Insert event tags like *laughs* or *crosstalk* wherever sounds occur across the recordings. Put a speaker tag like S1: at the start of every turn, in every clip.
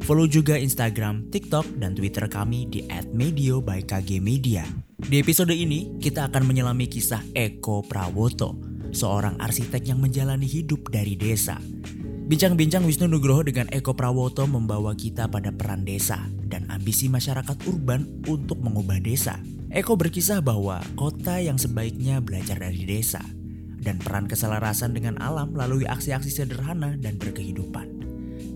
S1: Follow juga Instagram, TikTok, dan Twitter kami di @medio by KG Media. Di episode ini, kita akan menyelami kisah Eko Prawoto, seorang arsitek yang menjalani hidup dari desa. Bincang-bincang Wisnu Nugroho dengan Eko Prawoto membawa kita pada peran desa dan ambisi masyarakat urban untuk mengubah desa. Eko berkisah bahwa kota yang sebaiknya belajar dari desa dan peran keselarasan dengan alam melalui aksi-aksi sederhana dan berkehidupan.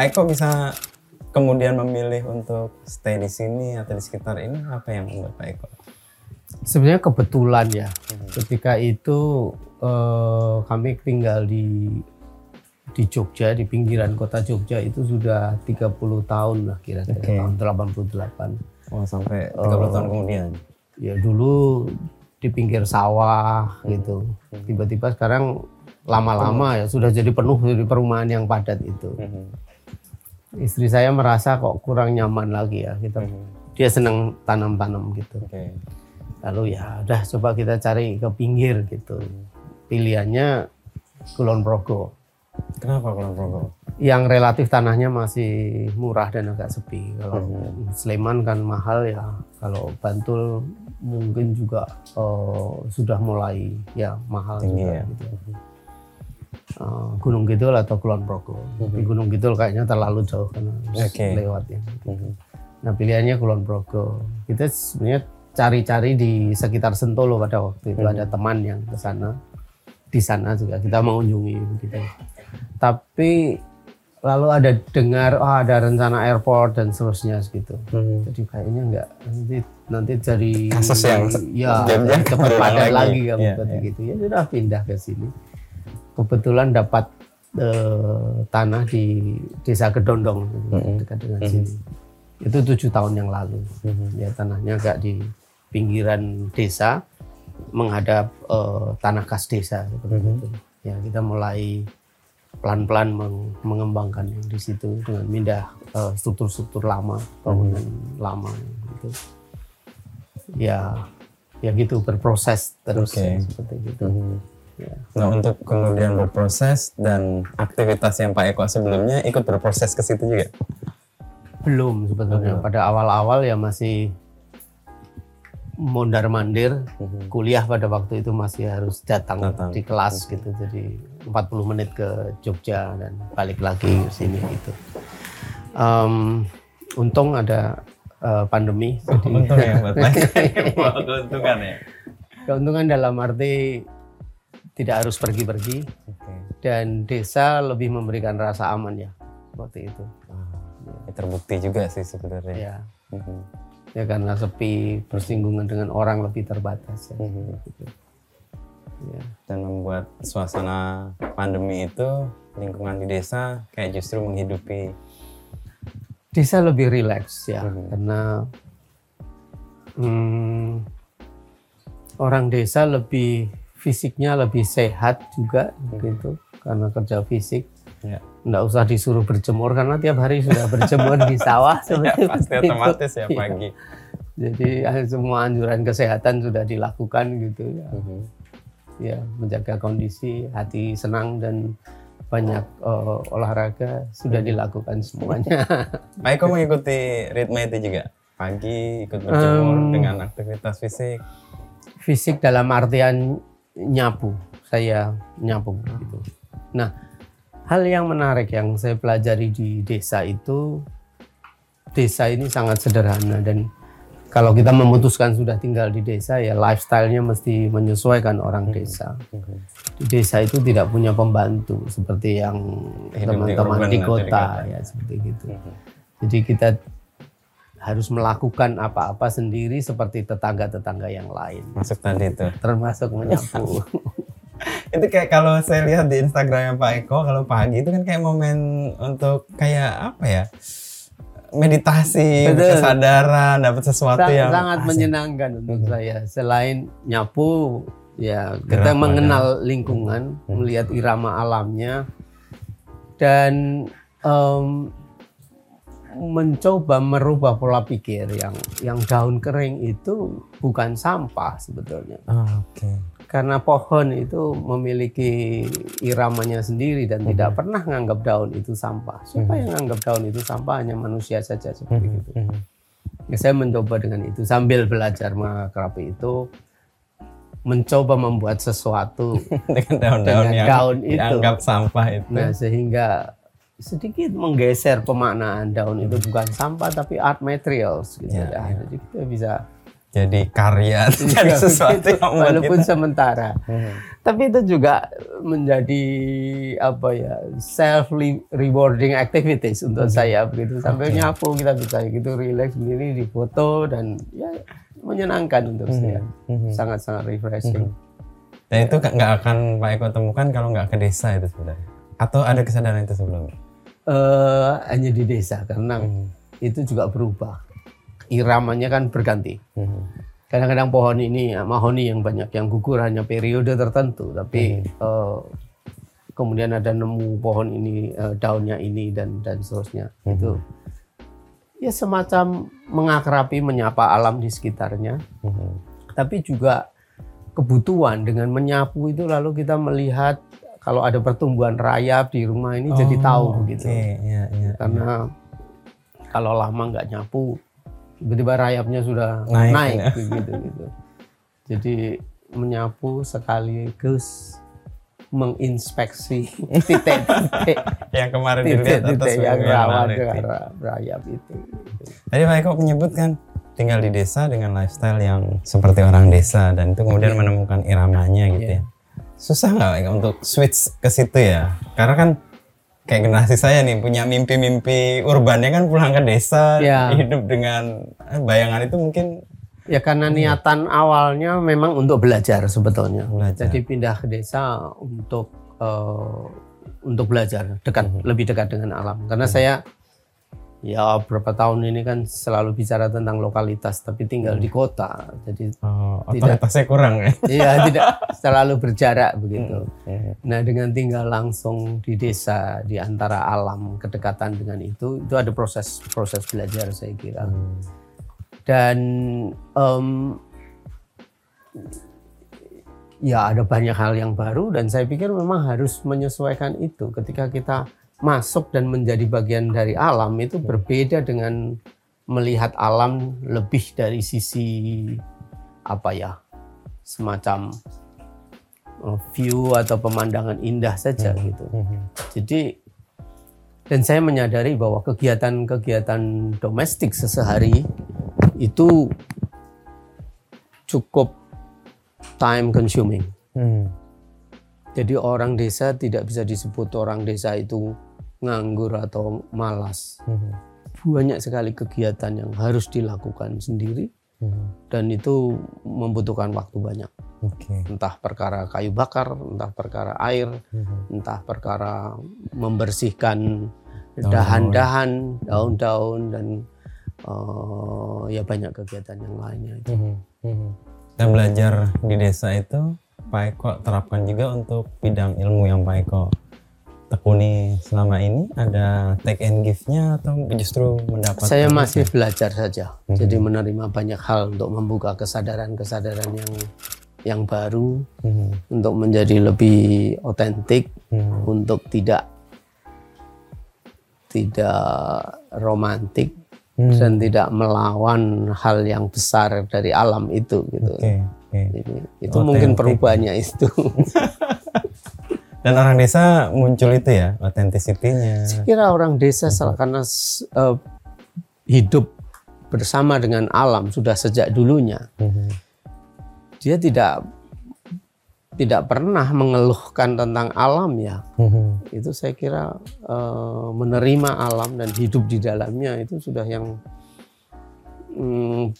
S2: Pak Eko bisa kemudian memilih untuk stay di sini atau di sekitar ini apa yang membuat Pak Eko?
S3: Sebenarnya kebetulan ya. Hmm. Ketika itu eh, kami tinggal di di Jogja di pinggiran kota Jogja itu sudah 30 tahun lah kira-kira okay. tahun 88.
S2: Oh sampai 30 uh, tahun kemudian.
S3: Ya dulu di pinggir sawah hmm. gitu. Tiba-tiba sekarang lama-lama ya sudah jadi penuh di perumahan yang padat itu. Hmm istri saya merasa kok kurang nyaman lagi ya kita hmm. dia senang tanam-tanam gitu okay. lalu ya udah coba kita cari ke pinggir gitu pilihannya Kulon Progo
S2: kenapa Kulon Progo
S3: yang relatif tanahnya masih murah dan agak sepi kalau hmm. Sleman kan mahal ya kalau Bantul mungkin juga uh, sudah mulai ya mahal Tinggi juga ya. gitu uh, Gunung Kidul atau Kulon Progo. Mm -hmm. Gunung Kidul kayaknya terlalu jauh karena okay. lewat ya. Mm -hmm. Nah pilihannya Kulon Progo. Kita sebenarnya cari-cari di sekitar Sentolo pada waktu itu mm -hmm. ada teman yang ke sana. Di sana juga kita mengunjungi begitu. Tapi lalu ada dengar oh ada rencana airport dan seterusnya gitu. Hmm. Jadi kayaknya enggak nanti nanti jadi
S2: kasus yang
S3: ya cepat *laughs* padat lagi kamu yeah, yeah. gitu ya sudah pindah ke sini kebetulan dapat uh, tanah di desa Kedondong mm-hmm. dekat dengan mm-hmm. sini. Itu tujuh tahun yang lalu. Mm-hmm. Ya tanahnya agak di pinggiran desa menghadap uh, tanah kas desa seperti mm-hmm. itu. Ya kita mulai pelan-pelan meng- mengembangkan yang di situ dengan mindah uh, struktur-struktur lama, bangunan mm-hmm. lama gitu. Ya ya gitu berproses terus okay. seperti itu. Mm-hmm
S2: Ya. Nah untuk kemudian berproses dan aktivitas yang Pak Eko sebelumnya ikut berproses ke situ juga?
S3: Belum sebetulnya. Belum. Pada awal-awal ya masih mondar mandir mhm. kuliah pada waktu itu masih harus datang, datang. di kelas gitu jadi 40 menit ke Jogja dan balik lagi ke sini gitu um, untung ada uh, pandemi
S2: oh, untung ya *laughs* *laughs* buat keuntungan ya
S3: keuntungan dalam arti tidak harus pergi-pergi okay. dan desa lebih memberikan rasa aman ya seperti itu.
S2: Ah, ya. Terbukti juga sih sebenarnya.
S3: Ya. Mm-hmm. Ya karena sepi bersinggungan dengan orang lebih terbatas ya. Mm-hmm.
S2: Ya. Dan membuat suasana pandemi itu lingkungan di desa kayak justru menghidupi.
S3: Desa lebih rileks ya mm-hmm. karena hmm, orang desa lebih fisiknya lebih sehat juga hmm. gitu karena kerja fisik ya. nggak usah disuruh berjemur karena tiap hari sudah berjemur di sawah *laughs*
S2: ya, pasti itu. otomatis ya iya. pagi
S3: jadi eh, semua anjuran kesehatan sudah dilakukan gitu ya hmm. ya menjaga kondisi hati senang dan banyak uh, olahraga sudah dilakukan semuanya.
S2: Pak Eko mengikuti ritme itu juga pagi ikut berjemur um, dengan aktivitas fisik.
S3: Fisik dalam artian nyapu saya nyapu gitu nah hal yang menarik yang saya pelajari di desa itu desa ini sangat sederhana dan kalau kita memutuskan sudah tinggal di desa ya lifestyle-nya mesti menyesuaikan orang desa. Di desa itu tidak punya pembantu seperti yang teman-teman di kota
S2: kota.
S3: ya seperti gitu. Jadi kita harus melakukan apa-apa sendiri seperti tetangga-tetangga yang lain,
S2: Masuk tadi itu.
S3: termasuk menyapu. *laughs*
S2: itu kayak kalau saya lihat di Instagramnya Pak Eko kalau pagi itu kan kayak momen untuk kayak apa ya meditasi
S3: Betul.
S2: kesadaran dapat sesuatu
S3: Sa-
S2: yang
S3: sangat
S2: asik.
S3: menyenangkan untuk saya. Selain nyapu, ya kita
S2: Gerak
S3: mengenal lingkungan, melihat irama alamnya, dan em, mencoba merubah pola pikir yang yang daun kering itu bukan sampah sebetulnya.
S2: Oh, Oke.
S3: Karena pohon itu memiliki iramanya sendiri dan tidak pernah menganggap daun itu sampah. Siapa yang menganggap daun itu sampah? Hanya manusia saja seperti itu.
S2: Mhm.
S3: Ya, saya mencoba dengan itu sambil belajar mengakrapi itu mencoba membuat sesuatu *laughs*
S2: dengan daun-daun yang
S3: daun itu.
S2: dianggap sampah itu.
S3: nah sehingga sedikit menggeser pemaknaan daun itu bukan sampah tapi art materials gitu
S2: Ya,
S3: ya,
S2: ya.
S3: jadi kita bisa
S2: jadi karya, *laughs* jadi sesuatu
S3: gitu,
S2: yang
S3: walaupun
S2: kita-
S3: sementara
S2: Mhm.
S3: tapi itu juga menjadi apa ya self rewarding activities untuk saya begitu sambil
S2: Oke.
S3: nyapu kita bisa gitu relax sendiri di foto dan ya menyenangkan untuk saya
S2: Mhm.
S3: sangat sangat refreshing
S2: Dan itu nggak akan Pak Eko temukan kalau nggak ke desa itu sebenarnya. Atau ada kesadaran itu sebelumnya?
S3: Eh, hanya di desa karena
S2: Mhm.
S3: itu juga berubah iramanya kan berganti
S2: Mhm.
S3: kadang-kadang pohon ini mahoni yang banyak yang gugur hanya periode tertentu tapi eh, kemudian ada nemu pohon ini eh, daunnya ini dan dan seterusnya itu ya semacam mengakrapi menyapa alam di sekitarnya
S2: Mhm.
S3: tapi juga kebutuhan dengan menyapu itu lalu kita melihat kalau ada pertumbuhan rayap di rumah ini jadi
S2: Oh,
S3: tahu begitu
S2: Oke, iya, iya.
S3: karena kalau lama nggak nyapu tiba-tiba rayapnya sudah
S2: Naik,
S3: naik,
S2: ya.
S3: begitu gitu jadi menyapu sekaligus menginspeksi *laughs* titik-titik
S2: yang kemarin dilihat atas
S3: titik-titik yang rawan rayap itu
S2: Tadi Pak Eko menyebutkan tinggal di desa dengan lifestyle yang seperti orang desa dan itu kemudian menemukan iramanya gitu
S3: Iya.
S2: ya. Susah nggak Eko untuk switch ke situ ya? Karena kan kayak generasi saya nih punya mimpi-mimpi urbannya kan pulang ke desa
S3: Iya.
S2: hidup dengan eh, bayangan itu mungkin
S3: ya karena niatan awalnya memang untuk belajar sebetulnya
S2: Belajar.
S3: jadi pindah ke desa untuk eh, untuk belajar dekat
S2: Mhm.
S3: lebih dekat dengan alam karena saya ya berapa tahun ini kan selalu bicara tentang lokalitas tapi tinggal di kota jadi
S2: oh,
S3: Tidak.
S2: otoritasnya kurang ya. *laughs*
S3: iya tidak selalu berjarak begitu
S2: Mhm.
S3: nah dengan tinggal langsung di desa di antara alam kedekatan dengan itu itu ada proses proses belajar saya kira
S2: Hmm.
S3: dan em, ya ada banyak hal yang baru dan saya pikir memang harus menyesuaikan itu ketika kita masuk dan menjadi bagian dari alam itu berbeda dengan melihat alam lebih dari sisi apa ya semacam eh, view atau pemandangan indah saja gitu
S2: Mhm.
S3: jadi dan saya menyadari bahwa kegiatan-kegiatan domestik sesehari itu cukup time consuming.
S2: Hmm.
S3: Jadi orang desa tidak bisa disebut orang desa itu nganggur atau malas.
S2: Mhm.
S3: Banyak sekali kegiatan yang harus dilakukan sendiri
S2: Mhm.
S3: dan itu membutuhkan waktu banyak.
S2: Oke.
S3: Entah perkara kayu bakar, entah perkara air,
S2: Mhm.
S3: entah perkara membersihkan dahan-dahan, daun-daun dan eh, ya banyak kegiatan yang lainnya itu.
S2: Mhm. Mhm. Dan belajar di desa itu Pak Eko terapkan juga untuk bidang ilmu yang Pak Eko selama ini ada take and give-nya atau justru mendapat
S3: Saya masih belajar saja,
S2: Mhm.
S3: jadi menerima banyak hal untuk membuka kesadaran-kesadaran yang yang baru,
S2: Mhm.
S3: untuk menjadi lebih otentik,
S2: Mhm.
S3: untuk tidak tidak romantik
S2: Hmm.
S3: dan tidak melawan hal yang besar dari alam itu gitu.
S2: Oke, oke.
S3: Jadi, itu
S2: Otentik.
S3: mungkin perubahannya itu. *laughs*
S2: Dan orang desa muncul itu ya, authenticity-nya.
S3: Saya kira orang desa sel- karena eh, hidup bersama dengan alam sudah sejak dulunya,
S2: Mhm.
S3: dia tidak tidak pernah mengeluhkan tentang alam ya.
S2: Mhm.
S3: Itu saya kira eh, menerima alam dan hidup di dalamnya itu sudah yang mm,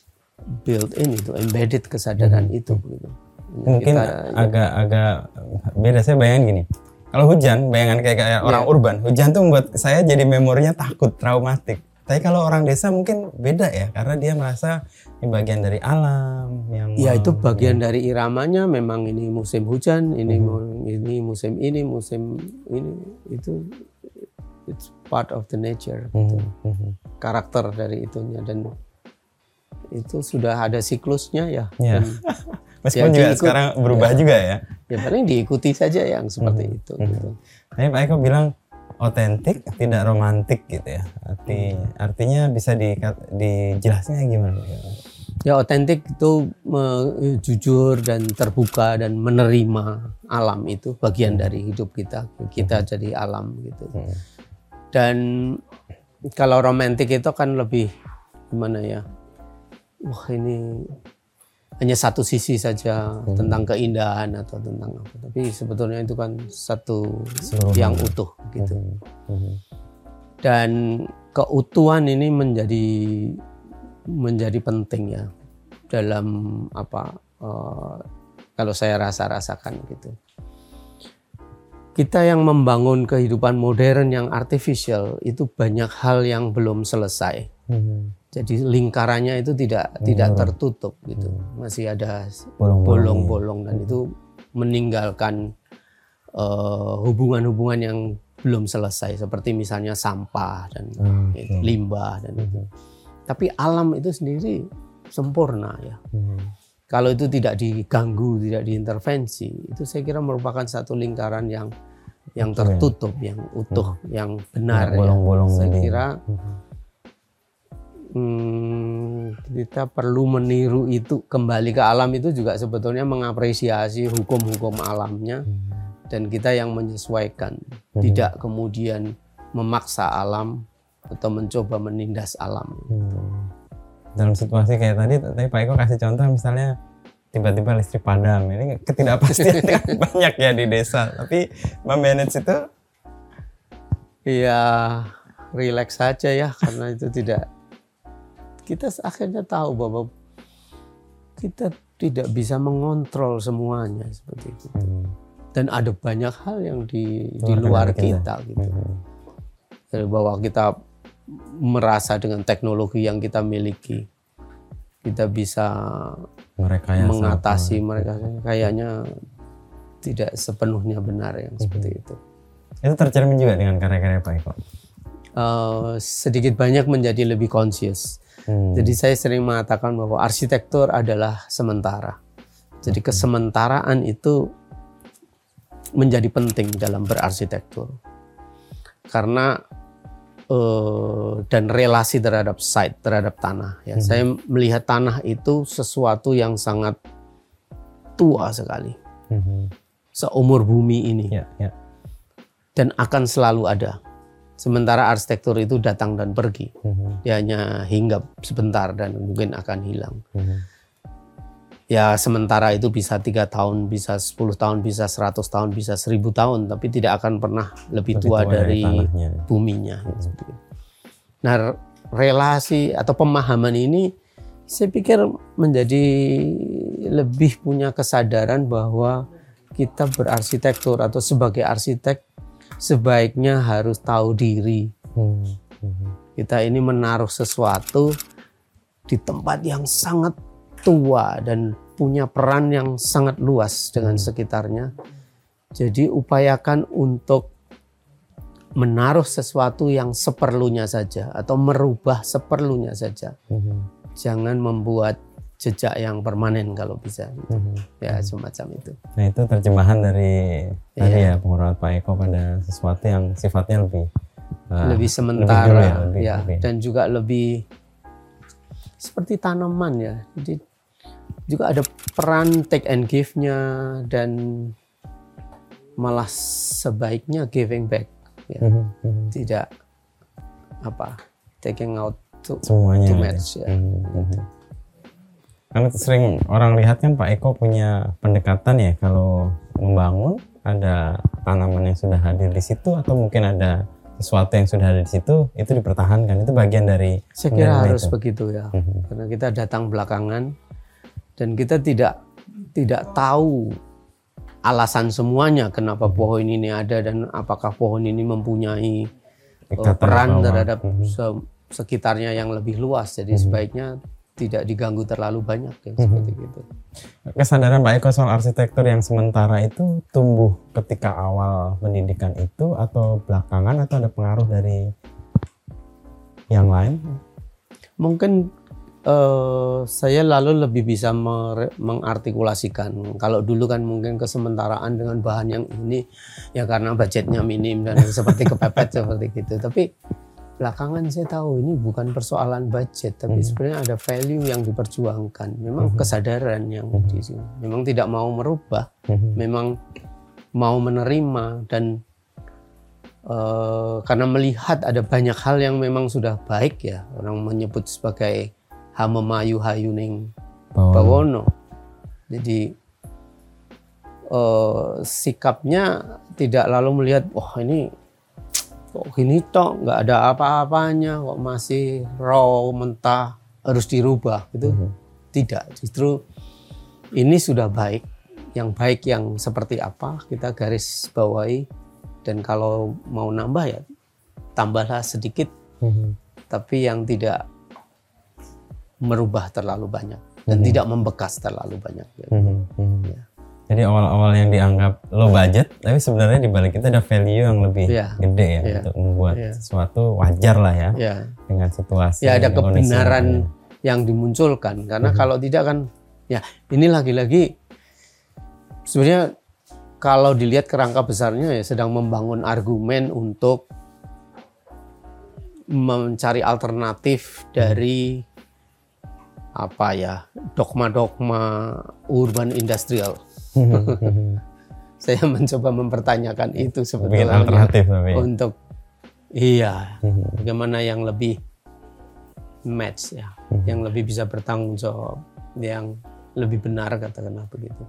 S3: built in itu, embedded kesadaran itu. Gitu.
S2: Mungkin
S3: Kita-
S2: agak-agak beda saya bayangin gini. Kalau hujan, bayangan kayak, kayak orang
S3: Iya.
S2: urban, hujan tuh membuat saya jadi memorinya takut, traumatik. Tapi kalau orang desa mungkin beda ya, karena dia merasa ini bagian dari alam yang
S3: Ya itu bagian dari iramanya memang ini musim hujan, ini mu- ini musim ini, musim ini itu it's part of the nature
S2: Mhm,
S3: gitu.
S2: mhm.
S3: karakter dari itunya dan itu sudah ada siklusnya ya.
S2: Ya.
S3: Dan *laughs*
S2: Meskipun
S3: Ya,
S2: juga
S3: diikut-
S2: sekarang berubah juga ya.
S3: ya paling diikuti saja yang seperti
S2: Mhm,
S3: itu
S2: mhm.
S3: gitu.
S2: Tapi Pak Eko bilang otentik, tidak romantik gitu ya. Arti artinya bisa di dijelasnya gimana?
S3: Ya otentik itu me- jujur dan terbuka dan menerima alam itu bagian dari hidup kita. Kita jadi alam gitu.
S2: Hmm.
S3: Dan kalau romantik itu kan lebih gimana ya? Wah ini hanya satu sisi saja
S2: Hmm.
S3: tentang keindahan atau tentang apa. Tapi sebetulnya itu kan satu
S2: Seluruh
S3: yang
S2: hal.
S3: utuh gitu.
S2: Mhm, mhm.
S3: Dan keutuhan ini menjadi menjadi penting ya dalam apa eh, kalau saya rasa-rasakan gitu. Kita yang membangun kehidupan modern yang artificial itu banyak hal yang belum selesai.
S2: Mhm.
S3: Jadi lingkarannya itu tidak tidak tertutup gitu. Masih ada
S2: Bolong-bolong.
S3: dan itu meninggalkan eh, hubungan-hubungan yang belum selesai seperti misalnya sampah dan
S2: Hmm,
S3: itu, limbah dan itu. Tapi alam itu sendiri sempurna ya.
S2: Mhm.
S3: Kalau itu tidak diganggu, tidak diintervensi, itu saya kira merupakan satu lingkaran yang yang
S2: ya.
S3: tertutup, yang utuh, yang benar ya.
S2: bolong-bolong
S3: Saya
S2: tadi.
S3: kira
S2: Mhm.
S3: Hmm, kita perlu meniru itu kembali ke alam itu juga sebetulnya mengapresiasi hukum-hukum alamnya dan kita yang menyesuaikan
S2: Mhm.
S3: tidak kemudian memaksa alam atau mencoba menindas alam
S2: Hmm. Dalam situasi kayak tadi, tadi Pak Eko kasih contoh misalnya tiba-tiba listrik padam. Ini ketidakpastian *laughs* kan banyak ya di desa. Tapi memanage itu
S3: ya relax saja ya karena itu tidak kita akhirnya tahu bahwa kita tidak bisa mengontrol semuanya seperti itu.
S2: Hmm,
S3: dan ada banyak hal yang di di
S2: Luar
S3: luar
S2: kendali
S3: kita gitu.
S2: Hmm,
S3: Jadi bahwa kita merasa dengan teknologi yang kita miliki kita bisa
S2: mereka yang
S3: mengatasi mereka. kayaknya tidak sepenuhnya benar yang seperti itu.
S2: Itu tercermin juga dengan karya-karya Pak Eko.
S3: Eh, sedikit banyak menjadi lebih conscious
S2: Hmm,
S3: jadi saya sering mengatakan bahwa arsitektur adalah sementara. Jadi kesementaraan itu menjadi penting dalam berarsitektur. Karena eh, dan relasi terhadap site terhadap tanah ya.
S2: Mhm.
S3: saya melihat tanah itu sesuatu yang sangat tua sekali.
S2: Hmm,
S3: seumur bumi ini.
S2: Ya, ya.
S3: dan akan selalu ada sementara arsitektur itu datang dan pergi.
S2: Hmm,
S3: dia hanya hinggap sebentar dan mungkin akan hilang.
S2: Hmm,
S3: ya sementara itu bisa tiga tahun bisa 10 tahun bisa 100 tahun bisa 1000 tahun tapi tidak akan pernah lebih,
S2: Lebih
S3: tua,
S2: tua dari
S3: dari, buminya. Itu. nah relasi atau pemahaman ini saya pikir menjadi lebih punya kesadaran bahwa kita berarsitektur atau sebagai arsitek sebaiknya harus tahu diri
S2: hmm, hmm,
S3: kita ini menaruh sesuatu di tempat yang sangat tua dan punya peran yang sangat luas dengan sekitarnya. Jadi upayakan untuk menaruh sesuatu yang seperlunya saja atau merubah seperlunya saja.
S2: hmm,
S3: Jangan membuat jejak yang permanen kalau bisa.
S2: hmm.
S3: Ya semacam itu.
S2: Nah itu terjemahan dari tadi
S3: Iya.
S2: ya pengurangan Pak Eko pada sesuatu yang sifatnya lebih uh,
S3: lebih sementara
S2: ya, lebih-
S3: ya
S2: lebih.
S3: dan juga lebih seperti tanaman ya jadi juga ada peran take and give-nya dan malah sebaiknya giving back ya
S2: Mhm, mhm.
S3: tidak apa taking out to,
S2: semuanya
S3: to
S2: ada.
S3: match ya
S2: Mhm, mhm. Karena sering orang lihat kan Pak Eko punya pendekatan ya kalau membangun ada tanaman yang sudah hadir di situ atau mungkin ada sesuatu yang sudah ada di situ itu dipertahankan itu bagian dari
S3: saya kira harus
S2: itu.
S3: begitu ya
S2: Mhm,
S3: karena kita datang belakangan dan kita tidak tidak tahu alasan semuanya kenapa pohon ini ada dan apakah pohon ini mempunyai
S2: Ikatan
S3: peran
S2: bawah.
S3: terhadap
S2: Mhm.
S3: se- sekitarnya yang lebih luas jadi sebaiknya tidak diganggu terlalu banyak ya, seperti itu.
S2: Kesadaran Pak Eko soal arsitektur yang sementara itu tumbuh ketika awal pendidikan itu atau belakangan atau ada pengaruh dari yang lain?
S3: mungkin eh, saya lalu lebih bisa mere- mengartikulasikan. Kalau dulu kan mungkin kesementaraan dengan bahan yang ini ya karena budgetnya minim dan seperti kepepet *laughs* seperti gitu. Tapi belakangan saya tahu ini bukan persoalan budget tapi
S2: Mhm.
S3: sebenarnya ada value yang diperjuangkan memang
S2: Mhm.
S3: kesadaran yang
S2: Mhm.
S3: di sini memang tidak mau merubah
S2: Mhm,
S3: memang mau menerima dan eh, karena melihat ada banyak hal yang memang sudah baik ya orang menyebut sebagai hamemayu hayuning bawono jadi eh, sikapnya tidak lalu melihat wah ini kok gini tok? Nggak ada apa-apanya. Kok masih raw mentah harus dirubah gitu.
S2: Mhm,
S3: tidak. Justru ini sudah baik. Yang baik yang seperti apa kita garis bawahi. Dan kalau mau nambah ya tambahlah sedikit.
S2: Mhm,
S3: tapi yang tidak merubah terlalu banyak. Dan
S2: Mhm.
S3: tidak membekas terlalu banyak.
S2: Mhm, mhm.
S3: Ya.
S2: Jadi awal-awal yang dianggap low budget, tapi sebenarnya di balik itu ada value yang lebih
S3: Iya,
S2: gede ya
S3: iya,
S2: untuk membuat
S3: iya.
S2: sesuatu wajar lah ya
S3: ya
S2: dengan situasi.
S3: ya ada kebenaran
S2: yang
S3: yang dimunculkan karena
S2: Mhm.
S3: kalau tidak kan ya ini lagi-lagi sebenarnya kalau dilihat kerangka besarnya ya sedang membangun argumen untuk mencari alternatif dari apa ya dogma-dogma urban industrial. *laughs* saya mencoba mempertanyakan itu sebetulnya
S2: alternatif tapi. ya.
S3: untuk iya
S2: Mhm,
S3: bagaimana yang lebih match ya
S2: Mhm.
S3: yang lebih bisa bertanggung jawab yang lebih benar katakanlah begitu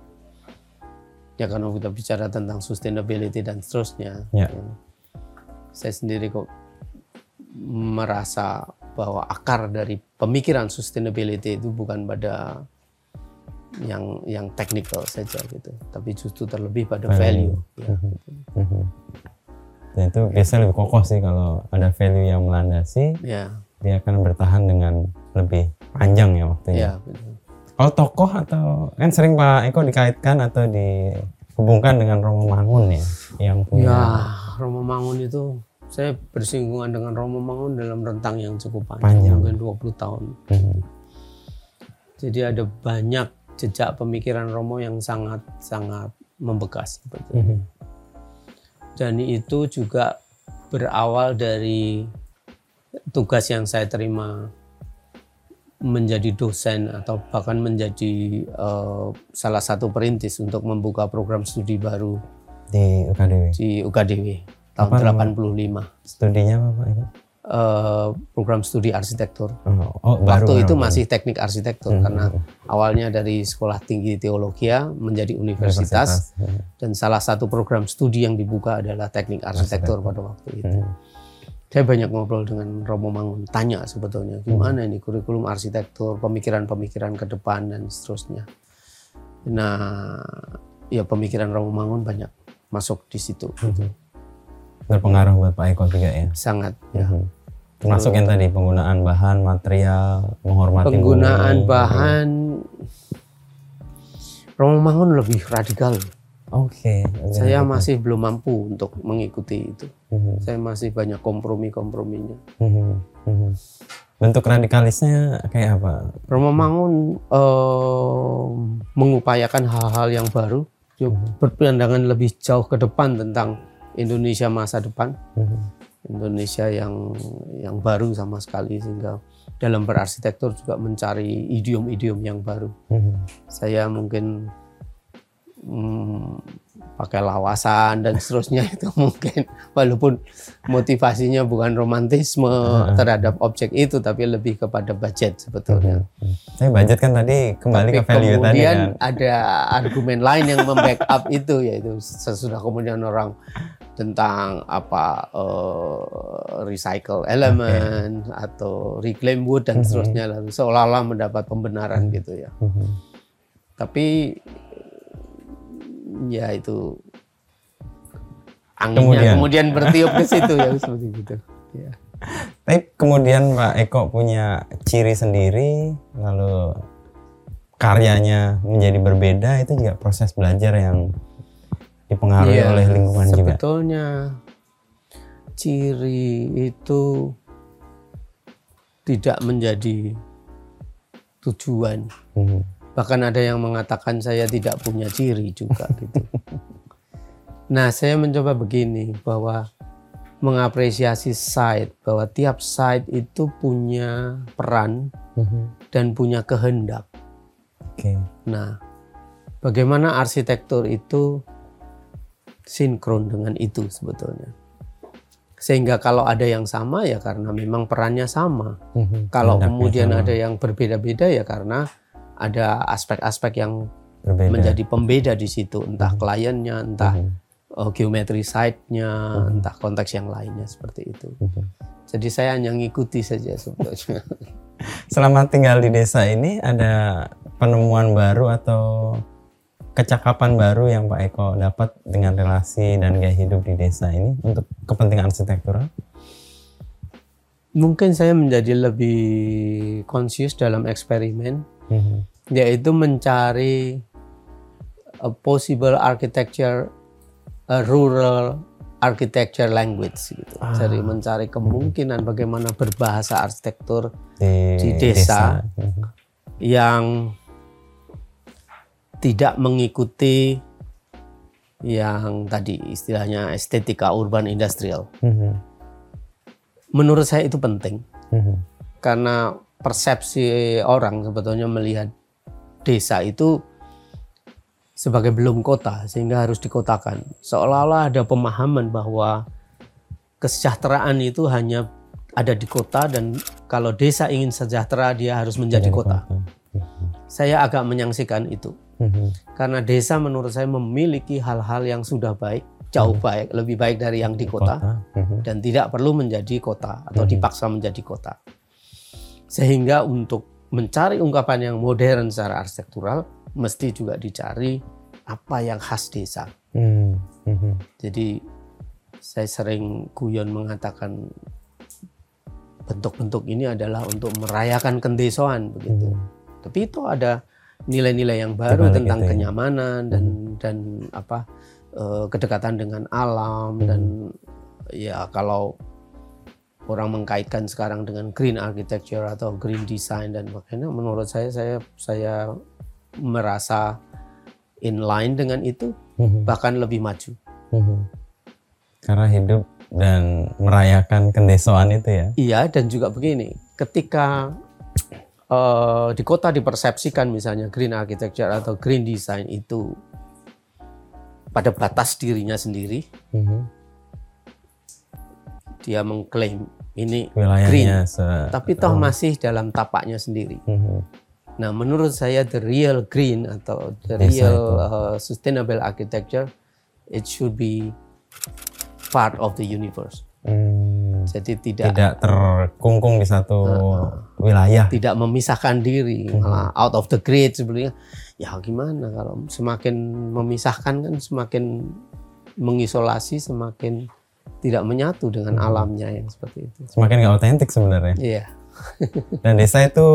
S3: ya kalau kita bicara tentang sustainability dan seterusnya
S2: Ya.
S3: saya sendiri kok merasa bahwa akar dari pemikiran sustainability itu bukan pada yang yang technical saja gitu tapi justru terlebih pada
S2: Value.
S3: value, ya.
S2: Dan itu biasanya lebih kokoh sih kalau ada value yang melandasi,
S3: ya
S2: dia akan bertahan dengan lebih panjang ya waktunya.
S3: ya betul.
S2: Kalau tokoh atau kan sering Pak Eko dikaitkan atau dihubungkan dengan Romo Mangun ya, yang punya
S3: Ya, Romo Mangun itu saya bersinggungan dengan Romo Mangun dalam rentang yang cukup
S2: Panjang.
S3: panjang, mungkin 20 tahun.
S2: Mhm,
S3: Jadi ada banyak jejak pemikiran Romo yang sangat-sangat membekas seperti itu.
S2: mhm,
S3: Dan itu juga berawal dari tugas yang saya terima menjadi dosen atau bahkan menjadi eh, salah satu perintis untuk membuka program studi baru
S2: di UKDW.
S3: di UKDW tahun
S2: Apa nama?
S3: 85.
S2: Studinya apa Pak
S3: Eh, program studi arsitektur.
S2: Oh, oh, baru
S3: Waktu itu
S2: baru.
S3: masih teknik arsitektur
S2: Mhm,
S3: karena awalnya dari sekolah tinggi teologia menjadi universitas,
S2: Mhm,
S3: dan salah satu program studi yang dibuka adalah teknik arsitektur pada waktu itu.
S2: mhm,
S3: Saya banyak ngobrol dengan Romo Mangun, tanya sebetulnya gimana ini kurikulum arsitektur, pemikiran-pemikiran ke depan dan seterusnya. Nah, ya pemikiran Romo Mangun banyak masuk di situ,
S2: mhm. Berpengaruh buat Pak Eko juga ya.
S3: sangat ya.
S2: Mhm. Termasuk yang tadi penggunaan bahan, material, menghormati
S3: Penggunaan
S2: bumi.
S3: bahan Romo Mangun lebih radikal.
S2: Oke.
S3: Saya masih belum mampu untuk mengikuti itu.
S2: Mhm,
S3: Saya masih banyak kompromi-komprominya.
S2: mhm, mhm. Bentuk radikalisnya kayak apa?
S3: Romo Mangun eh, mengupayakan hal-hal yang baru, dia berpandangan lebih jauh ke depan tentang Indonesia masa depan,
S2: Mhm,
S3: Indonesia yang yang baru sama sekali sehingga dalam berarsitektur juga mencari idiom-idiom yang baru.
S2: mhm,
S3: Saya mungkin hmm, pakai lawasan dan seterusnya itu *laughs* mungkin walaupun motivasinya bukan romantisme terhadap objek itu tapi lebih kepada budget sebetulnya.
S2: Hmm. Tapi budget kan tadi kembali
S3: Tapi
S2: ke value tadi
S3: kemudian
S2: kan.
S3: ada argumen lain yang membackup itu yaitu sesudah kemudian orang tentang apa eh, recycle element atau reclaim wood dan
S2: Mhm.
S3: seterusnya lalu seolah-olah mendapat pembenaran gitu ya.
S2: Mhm.
S3: Tapi ya itu
S2: Kemudian.
S3: anginnya kemudian, *laughs* bertiup ke situ ya seperti itu. Ya.
S2: Tapi kemudian Pak Eko punya ciri sendiri, lalu karyanya menjadi berbeda, itu juga proses belajar yang dipengaruhi
S3: Iya,
S2: oleh lingkungan juga.
S3: sebetulnya ciri itu tidak menjadi tujuan.
S2: Mhm.
S3: Bahkan ada yang mengatakan saya tidak punya ciri juga *laughs* gitu. Nah, saya mencoba begini bahwa mengapresiasi site bahwa tiap site itu punya peran
S2: Mhm.
S3: dan punya kehendak.
S2: Oke.
S3: Nah, bagaimana arsitektur itu sinkron dengan itu sebetulnya. Sehingga kalau ada yang sama ya karena memang perannya sama.
S2: Mhm.
S3: Kalau kemudian
S2: sama.
S3: ada yang berbeda-beda ya karena ada aspek-aspek yang
S2: berbeda.
S3: menjadi pembeda di situ, entah kliennya, entah
S2: Mhm.
S3: uh, geometri site-nya, entah konteks yang lainnya seperti itu.
S2: Mhm.
S3: Jadi saya hanya ngikuti saja sebetulnya. *laughs*
S2: Selama tinggal di desa ini ada penemuan baru atau kecakapan baru yang Pak Eko dapat dengan relasi dan gaya hidup di desa ini untuk kepentingan arsitektural?
S3: Mungkin saya menjadi lebih konsius dalam eksperimen
S2: Mhm.
S3: yaitu mencari a possible architecture a rural architecture language gitu.
S2: Ah.
S3: Jadi mencari kemungkinan bagaimana berbahasa arsitektur
S2: Di,
S3: Di desa.
S2: Mhm.
S3: yang tidak mengikuti yang tadi istilahnya estetika urban industrial.
S2: Mhm.
S3: Menurut saya itu penting
S2: Mhm.
S3: karena persepsi orang sebetulnya melihat desa itu sebagai belum kota sehingga harus dikotakan. Seolah-olah ada pemahaman bahwa kesejahteraan itu hanya ada di kota dan kalau desa ingin sejahtera dia harus menjadi kota. Saya agak menyangsikan itu
S2: Mhm.
S3: karena desa menurut saya memiliki hal-hal yang sudah baik, jauh baik, lebih baik dari yang di kota
S2: Mhm.
S3: dan tidak perlu menjadi kota atau
S2: Mhm.
S3: dipaksa menjadi kota. Sehingga untuk mencari ungkapan yang modern secara arsitektural mesti juga dicari apa yang khas desa.
S2: Mhm. Mhm.
S3: Jadi saya sering guyon mengatakan bentuk-bentuk ini adalah untuk merayakan kendesoan begitu.
S2: Mhm.
S3: Tapi itu ada nilai-nilai yang baru tentang
S2: itu ya.
S3: kenyamanan dan dan apa eh, kedekatan dengan alam
S2: Hmm.
S3: dan ya kalau orang mengkaitkan sekarang dengan green architecture atau green design dan makanya menurut saya saya saya merasa in line dengan itu
S2: Mhm.
S3: bahkan lebih maju.
S2: Mhm. Karena hidup dan merayakan kendesoan itu ya.
S3: Iya dan juga begini, ketika eh, di kota dipersepsikan misalnya green architecture atau green design itu pada batas dirinya sendiri,
S2: Mhm.
S3: dia mengklaim ini
S2: Wilayahnya se
S3: tapi toh masih dalam tapaknya sendiri.
S2: Mhm.
S3: Nah, menurut saya the real green atau the
S2: Desa
S3: real
S2: itu.
S3: uh, sustainable architecture it should be part of the universe.
S2: Hmm,
S3: Jadi tidak
S2: tidak terkungkung di satu wilayah.
S3: tidak memisahkan diri
S2: Hmm.
S3: malah out of the grid sebelumnya ya gimana kalau semakin memisahkan kan semakin mengisolasi semakin tidak menyatu dengan
S2: Hmm.
S3: alamnya yang seperti itu
S2: Semakin nggak otentik sebenarnya.
S3: iya
S2: Dan desa itu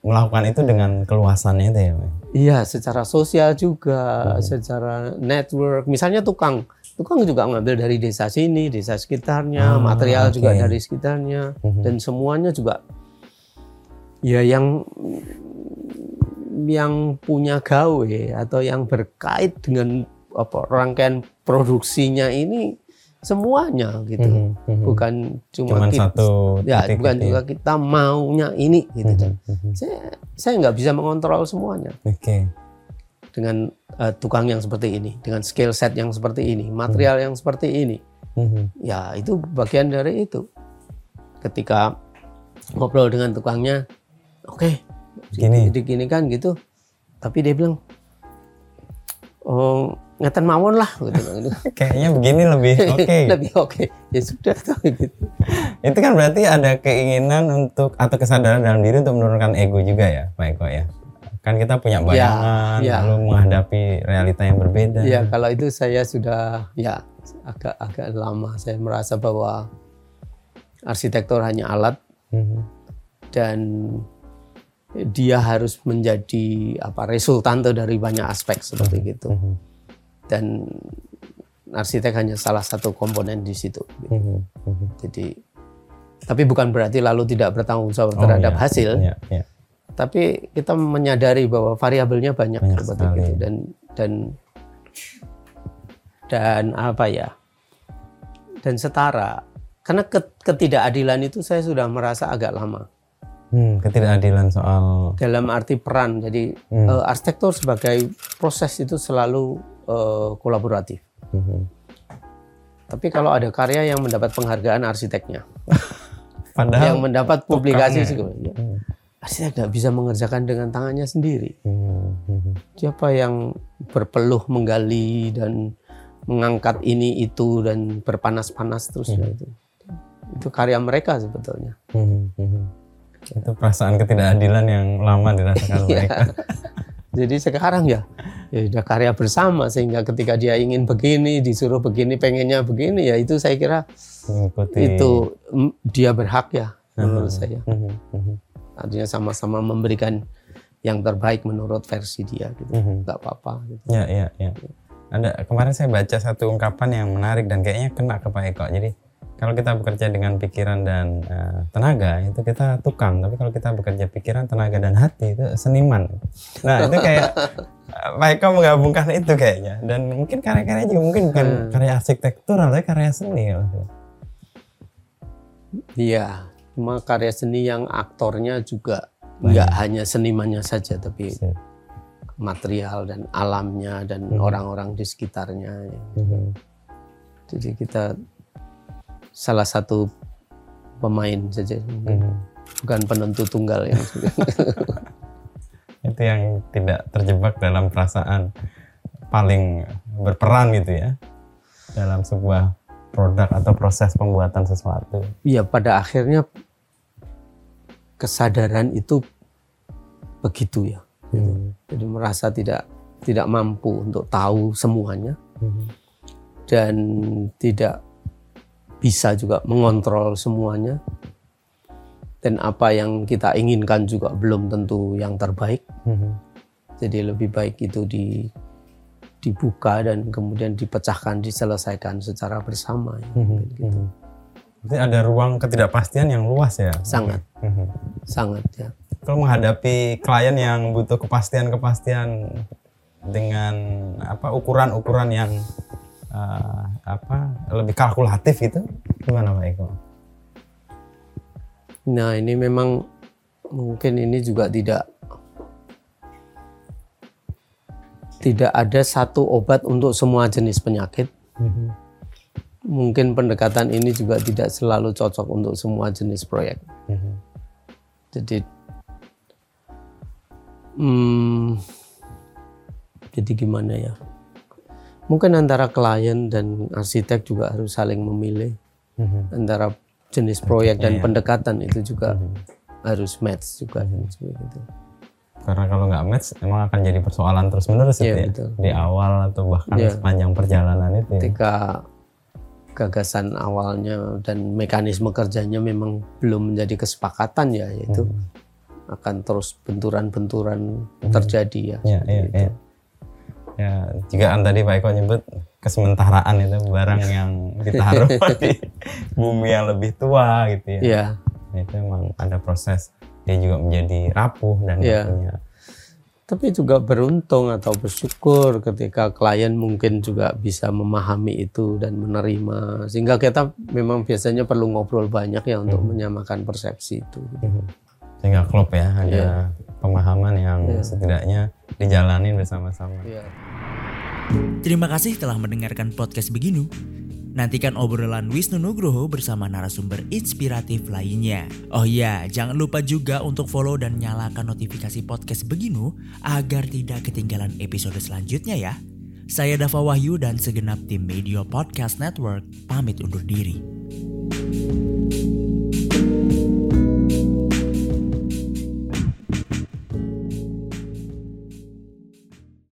S2: melakukan itu dengan keluasannya itu ya.
S3: Iya secara sosial juga
S2: Hmm.
S3: secara network misalnya tukang tukang juga ngambil dari desa sini desa sekitarnya
S2: Ah,
S3: material juga
S2: oke.
S3: dari sekitarnya
S2: Mhm.
S3: dan semuanya juga ya yang yang punya gawe atau yang berkait dengan apa rangkaian produksinya ini semuanya gitu
S2: Mhm, mhm.
S3: bukan cuma
S2: Cuman
S3: kita,
S2: satu
S3: ya
S2: titik
S3: bukan
S2: gitu
S3: juga kita maunya ini gitu
S2: Mhm, mhm.
S3: saya saya nggak bisa mengontrol semuanya
S2: Oke.
S3: Dengan eh, tukang yang seperti ini, dengan skill set yang seperti ini, material yang seperti ini.
S2: Mhm.
S3: Ya itu bagian dari itu. Ketika ngobrol dengan tukangnya, oke,
S2: Gini.
S3: gini kan gitu. Tapi dia bilang, oh ngeten mawon lah gitu. *laughs*
S2: Kayaknya begini lebih *laughs* oke.
S3: Lebih oke. Ya sudah tuh gitu.
S2: Itu kan berarti ada keinginan untuk atau kesadaran dalam diri untuk menurunkan ego juga ya, Pak Eko ya. Kan kita punya bayangan,
S3: ya.
S2: lalu menghadapi realita yang berbeda.
S3: Ya kalau itu saya sudah ya agak agak lama saya merasa bahwa arsitektur hanya alat
S2: Mhm.
S3: dan dia harus menjadi apa resultante dari banyak aspek seperti gitu
S2: Mhm.
S3: dan arsitek hanya salah satu komponen di situ gitu.
S2: Mhm.
S3: jadi tapi bukan berarti lalu tidak bertanggung jawab
S2: Oh,
S3: terhadap
S2: iya.
S3: hasil
S2: Iya, iya.
S3: Tapi kita menyadari bahwa variabelnya banyak,
S2: Banyak
S3: seperti
S2: sekali.
S3: itu dan dan dan apa ya? Dan setara. Karena ke- ketidakadilan itu saya sudah merasa agak lama.
S2: Hmm, ketidakadilan soal
S3: dalam arti peran. Jadi
S2: Hmm.
S3: eh, arsitektur sebagai proses itu selalu eh, kolaboratif.
S2: Mhm.
S3: tapi kalau ada karya yang mendapat penghargaan arsiteknya. *laughs*
S2: Padahal
S3: yang mendapat publikasi
S2: Hmm.
S3: Arsitek tidak bisa mengerjakan dengan tangannya sendiri.
S2: Mhm.
S3: siapa yang berpeluh menggali dan mengangkat ini itu dan berpanas-panas terus ya itu itu karya mereka sebetulnya.
S2: Mhm. itu perasaan ketidakadilan yang lama dirasakan *laughs*
S3: Iya.
S2: mereka.
S3: jadi sekarang ya ya sudah karya bersama sehingga ketika dia ingin begini disuruh begini pengennya begini ya itu saya kira
S2: Mengikuti.
S3: itu mm, dia berhak ya menurut
S2: Mhm.
S3: saya
S2: Mhm.
S3: Artinya sama-sama memberikan yang terbaik menurut versi dia gitu
S2: Mhm.
S3: nggak apa-apa gitu.
S2: Ya, ya, ya. Ada kemarin saya baca satu ungkapan yang menarik dan kayaknya kena ke Pak Eko. Jadi kalau kita bekerja dengan pikiran dan eh, tenaga itu kita tukang, tapi kalau kita bekerja pikiran, tenaga dan hati itu seniman. Nah itu kayak *laughs* eh, Pak Eko menggabungkan itu kayaknya. Dan mungkin karya-karyanya juga mungkin bukan
S3: Hmm.
S2: karya arsitektur, tapi karya seni.
S3: Iya, karya seni yang aktornya juga nggak hanya senimannya saja, tapi
S2: Sip.
S3: material dan alamnya dan
S2: Hmm.
S3: orang-orang di sekitarnya. ya.
S2: Mhm.
S3: Jadi kita salah satu pemain saja,
S2: Mhm.
S3: bukan penentu tunggal yang *laughs*
S2: Itu yang tidak terjebak dalam perasaan paling berperan gitu ya dalam sebuah produk atau proses pembuatan sesuatu.
S3: ya pada akhirnya kesadaran itu begitu ya.
S2: Hmm.
S3: Jadi merasa tidak tidak mampu untuk tahu semuanya
S2: Mhm.
S3: dan tidak bisa juga mengontrol semuanya dan apa yang kita inginkan juga belum tentu yang terbaik
S2: Mhm.
S3: jadi lebih baik itu di dibuka dan kemudian dipecahkan diselesaikan secara bersama ya.
S2: Mhm.
S3: gitu.
S2: Mhm. Jadi ada ruang ketidakpastian yang luas ya.
S3: sangat
S2: Mhm.
S3: sangat ya
S2: Kalau menghadapi klien yang butuh kepastian-kepastian dengan apa ukuran-ukuran yang eh, apa lebih kalkulatif itu gimana Pak Eko?
S3: nah ini memang mungkin ini juga tidak tidak ada satu obat untuk semua jenis penyakit
S2: Mhm.
S3: Mungkin pendekatan ini juga tidak selalu cocok untuk semua jenis proyek.
S2: Mhm.
S3: Jadi, hmm, jadi gimana ya? Mungkin antara klien dan arsitek juga harus saling memilih
S2: Mhm.
S3: antara jenis proyek dan
S2: iya.
S3: pendekatan itu juga
S2: Mhm.
S3: harus match juga kan, seperti itu.
S2: Karena kalau nggak match, emang akan jadi persoalan terus menerus
S3: Iya,
S2: itu ya
S3: betul.
S2: di awal atau bahkan
S3: Iya.
S2: sepanjang perjalanan itu. Ya.
S3: Gagasan awalnya dan mekanisme kerjanya memang belum menjadi kesepakatan ya, yaitu
S2: Mhm.
S3: akan terus benturan-benturan terjadi ya.
S2: Ya, ya,
S3: itu.
S2: ya. Ya, juga kan tadi Pak Eko nyebut kesementaraan itu barang *laughs* yang ditaruh *laughs* di bumi yang lebih tua gitu ya. Nah, itu memang ada proses dia juga menjadi rapuh dan punya
S3: tapi juga beruntung atau bersyukur ketika klien mungkin juga bisa memahami itu dan menerima sehingga kita memang biasanya perlu ngobrol banyak ya untuk
S2: Hmm.
S3: menyamakan persepsi itu.
S2: Mhm. sehingga klop ya ada
S3: Iya.
S2: pemahaman yang
S3: Iya.
S2: setidaknya dijalanin bersama-sama.
S3: Iya.
S1: Terima kasih telah mendengarkan podcast Beginu. Nantikan obrolan Wisnu Nugroho bersama narasumber inspiratif lainnya. Oh iya, jangan lupa juga untuk follow dan nyalakan notifikasi podcast Beginu agar tidak ketinggalan episode selanjutnya ya. Saya Dava Wahyu dan segenap tim Media Podcast Network pamit undur diri.